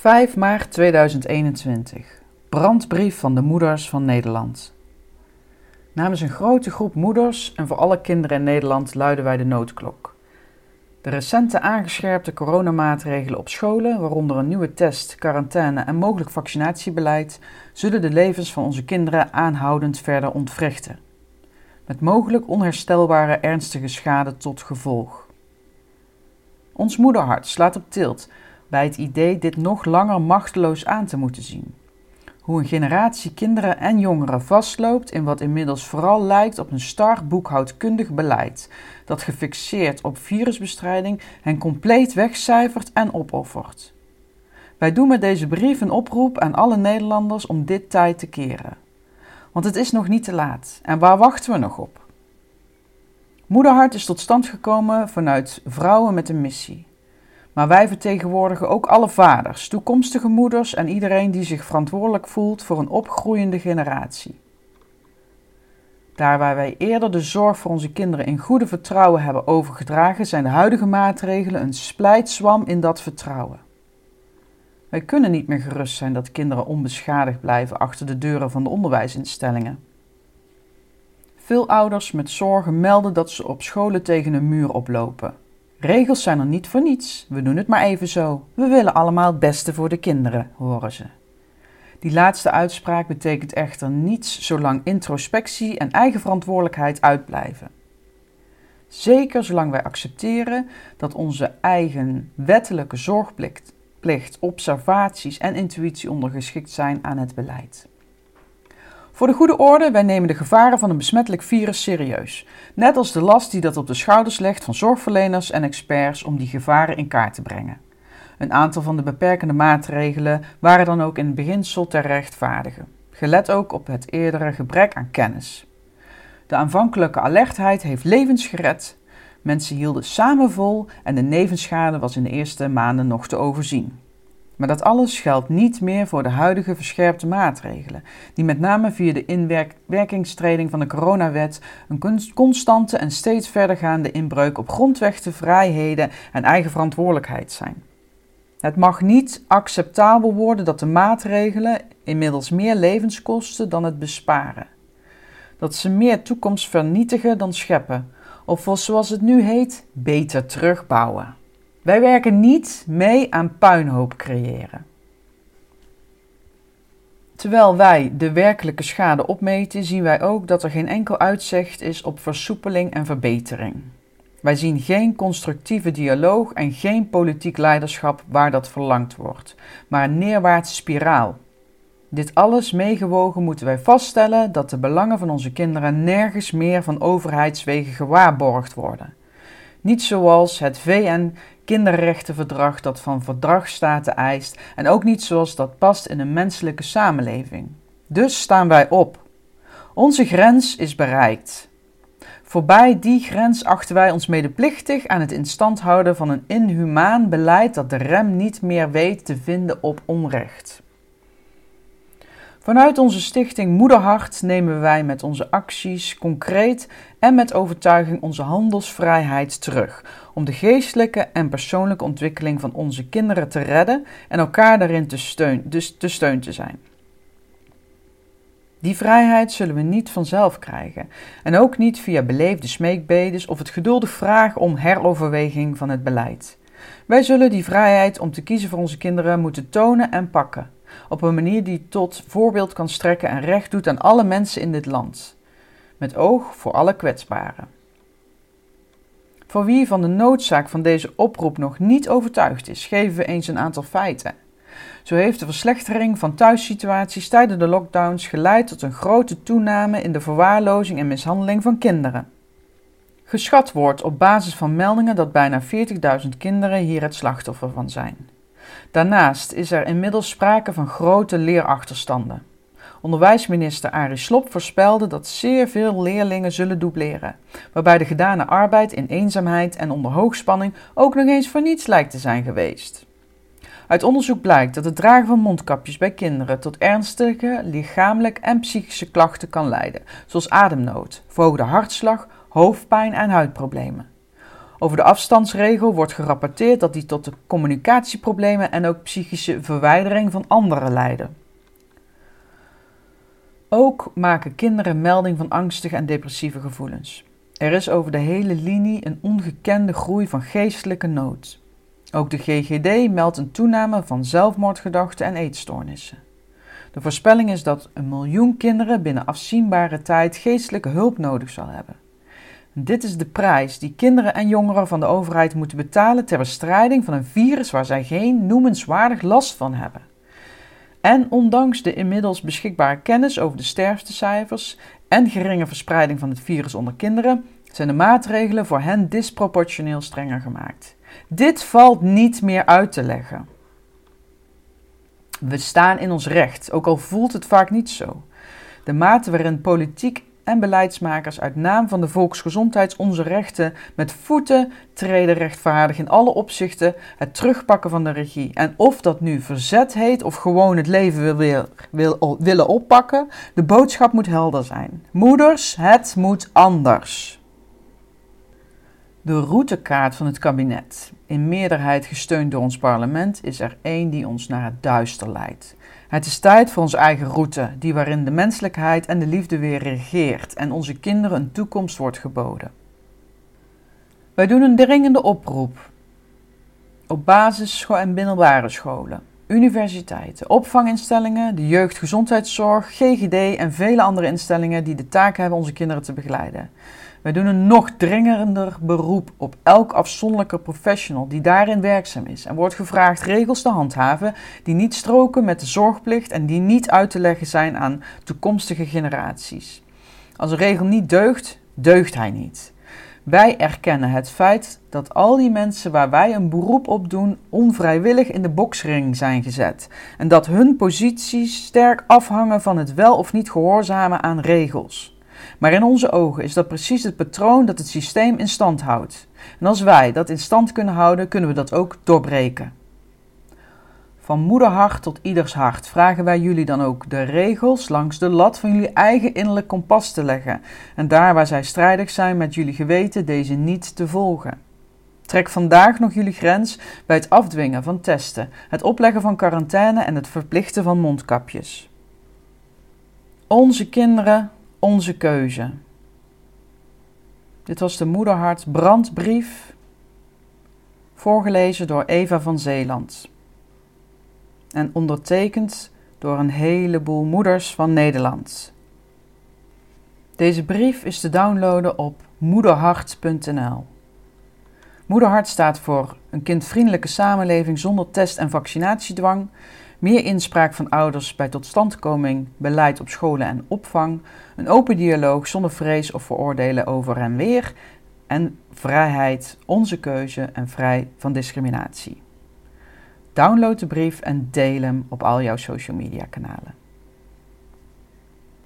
5 maart 2021. Brandbrief van de moeders van Nederland. Namens een grote groep moeders en voor alle kinderen in Nederland luiden wij de noodklok. De recente aangescherpte coronamaatregelen op scholen, waaronder een nieuwe test, quarantaine en mogelijk vaccinatiebeleid, zullen de levens van onze kinderen aanhoudend verder ontwrichten. Met mogelijk onherstelbare ernstige schade tot gevolg. Ons moederhart slaat op tilt bij het idee dit nog langer machteloos aan te moeten zien. Hoe een generatie kinderen en jongeren vastloopt in wat inmiddels vooral lijkt op een star boekhoudkundig beleid, dat gefixeerd op virusbestrijding hen compleet wegcijfert en opoffert. Wij doen met deze brief een oproep aan alle Nederlanders om dit tijd te keren. Want het is nog niet te laat. En waar wachten we nog op? Moederhart is tot stand gekomen vanuit vrouwen met een missie. Maar wij vertegenwoordigen ook alle vaders, toekomstige moeders en iedereen die zich verantwoordelijk voelt voor een opgroeiende generatie. Daar waar wij eerder de zorg voor onze kinderen in goede vertrouwen hebben overgedragen, zijn de huidige maatregelen een splijtswam in dat vertrouwen. Wij kunnen niet meer gerust zijn dat kinderen onbeschadigd blijven achter de deuren van de onderwijsinstellingen. Veel ouders met zorgen melden dat ze op scholen tegen een muur oplopen. Regels zijn er niet voor niets. We doen het maar even zo. We willen allemaal het beste voor de kinderen, horen ze. Die laatste uitspraak betekent echter niets zolang introspectie en eigen verantwoordelijkheid uitblijven. Zeker zolang wij accepteren dat onze eigen wettelijke zorgplicht, observaties en intuïtie ondergeschikt zijn aan het beleid. Voor de goede orde, wij nemen de gevaren van een besmettelijk virus serieus. Net als de last die dat op de schouders legt van zorgverleners en experts om die gevaren in kaart te brengen. Een aantal van de beperkende maatregelen waren dan ook in het beginsel ter rechtvaardigen, gelet ook op het eerdere gebrek aan kennis. De aanvankelijke alertheid heeft levens gered. Mensen hielden samen vol en de nevenschade was in de eerste maanden nog te overzien. Maar dat alles geldt niet meer voor de huidige verscherpte maatregelen, die met name via de inwerkingstreding van de coronawet een constante en steeds verdergaande inbreuk op grondrechten, vrijheden en eigen verantwoordelijkheid zijn. Het mag niet acceptabel worden dat de maatregelen inmiddels meer levens kosten dan het besparen. Dat ze meer toekomst vernietigen dan scheppen, of zoals het nu heet, beter terugbouwen. Wij werken niet mee aan puinhoop creëren. Terwijl wij de werkelijke schade opmeten, zien wij ook dat er geen enkel uitzicht is op versoepeling en verbetering. Wij zien geen constructieve dialoog en geen politiek leiderschap waar dat verlangd wordt, maar een neerwaartse spiraal. Dit alles meegewogen moeten wij vaststellen dat de belangen van onze kinderen nergens meer van overheidswegen gewaarborgd worden. Niet zoals het VN kinderrechtenverdrag dat van verdragsstaten eist en ook niet zoals dat past in een menselijke samenleving. Dus staan wij op. Onze grens is bereikt. Voorbij die grens achten wij ons medeplichtig aan het instand houden van een inhumaan beleid dat de rem niet meer weet te vinden op onrecht. Vanuit onze stichting Moederhart nemen wij met onze acties concreet en met overtuiging onze handelsvrijheid terug, om de geestelijke en persoonlijke ontwikkeling van onze kinderen te redden en elkaar daarin te steun, dus te steun te zijn. Die vrijheid zullen we niet vanzelf krijgen en ook niet via beleefde smeekbedes of het geduldig vragen om heroverweging van het beleid. Wij zullen die vrijheid om te kiezen voor onze kinderen moeten tonen en pakken op een manier die tot voorbeeld kan strekken en recht doet aan alle mensen in dit land, met oog voor alle kwetsbaren. Voor wie van de noodzaak van deze oproep nog niet overtuigd is, geven we eens een aantal feiten. Zo heeft de verslechtering van thuissituaties tijdens de lockdowns geleid tot een grote toename in de verwaarlozing en mishandeling van kinderen. Geschat wordt op basis van meldingen dat bijna 40.000 kinderen hier het slachtoffer van zijn. Daarnaast is er inmiddels sprake van grote leerachterstanden. Onderwijsminister Arie Slob voorspelde dat zeer veel leerlingen zullen dubleren, waarbij de gedane arbeid in eenzaamheid en onder hoogspanning ook nog eens voor niets lijkt te zijn geweest. Uit onderzoek blijkt dat het dragen van mondkapjes bij kinderen tot ernstige lichamelijke en psychische klachten kan leiden, zoals ademnood, verhoogde hartslag, hoofdpijn en huidproblemen. Over de afstandsregel wordt gerapporteerd dat die tot de communicatieproblemen en ook psychische verwijdering van anderen leiden. Ook maken kinderen melding van angstige en depressieve gevoelens. Er is over de hele linie een ongekende groei van geestelijke nood. Ook de GGD meldt een toename van zelfmoordgedachten en eetstoornissen. De voorspelling is dat een miljoen kinderen binnen afzienbare tijd geestelijke hulp nodig zal hebben. Dit is de prijs die kinderen en jongeren van de overheid moeten betalen ter bestrijding van een virus waar zij geen noemenswaardig last van hebben. En ondanks de inmiddels beschikbare kennis over de sterftecijfers en geringe verspreiding van het virus onder kinderen, zijn de maatregelen voor hen disproportioneel strenger gemaakt. Dit valt niet meer uit te leggen. We staan in ons recht, ook al voelt het vaak niet zo. De mate waarin politiek en beleidsmakers uit naam van de volksgezondheid onze rechten met voeten treden rechtvaardig in alle opzichten het terugpakken van de regie. En of dat nu verzet heet of gewoon het leven wil, wil, willen oppakken, de boodschap moet helder zijn. Moeders, het moet anders. De routekaart van het kabinet, in meerderheid gesteund door ons parlement, is er één die ons naar het duister leidt. Het is tijd voor onze eigen route, die waarin de menselijkheid en de liefde weer regeert en onze kinderen een toekomst wordt geboden. Wij doen een dringende oproep op basis- en middelbare scholen, universiteiten, opvanginstellingen, de jeugdgezondheidszorg, GGD en vele andere instellingen die de taak hebben onze kinderen te begeleiden. Wij doen een nog dringender beroep op elk afzonderlijke professional die daarin werkzaam is en wordt gevraagd regels te handhaven die niet stroken met de zorgplicht en die niet uit te leggen zijn aan toekomstige generaties. Als een regel niet deugt, deugt hij niet. Wij erkennen het feit dat al die mensen waar wij een beroep op doen onvrijwillig in de boksring zijn gezet en dat hun posities sterk afhangen van het wel of niet gehoorzamen aan regels. Maar in onze ogen is dat precies het patroon dat het systeem in stand houdt. En als wij dat in stand kunnen houden, kunnen we dat ook doorbreken. Van moederhart tot ieders hart vragen wij jullie dan ook de regels langs de lat van jullie eigen innerlijk kompas te leggen en daar waar zij strijdig zijn met jullie geweten deze niet te volgen. Trek vandaag nog jullie grens bij het afdwingen van testen, het opleggen van quarantaine en het verplichten van mondkapjes. Onze kinderen onze keuze. Dit was de Moederhart brandbrief, voorgelezen door Eva van Zeeland en ondertekend door een heleboel moeders van Nederland. Deze brief is te downloaden op moederhart.nl. Moederhart staat voor een kindvriendelijke samenleving zonder test- en vaccinatiedwang, meer inspraak van ouders bij totstandkoming, beleid op scholen en opvang, een open dialoog zonder vrees of veroordelen over en weer en vrijheid, onze keuze en vrij van discriminatie. Download de brief en deel hem op al jouw social media kanalen.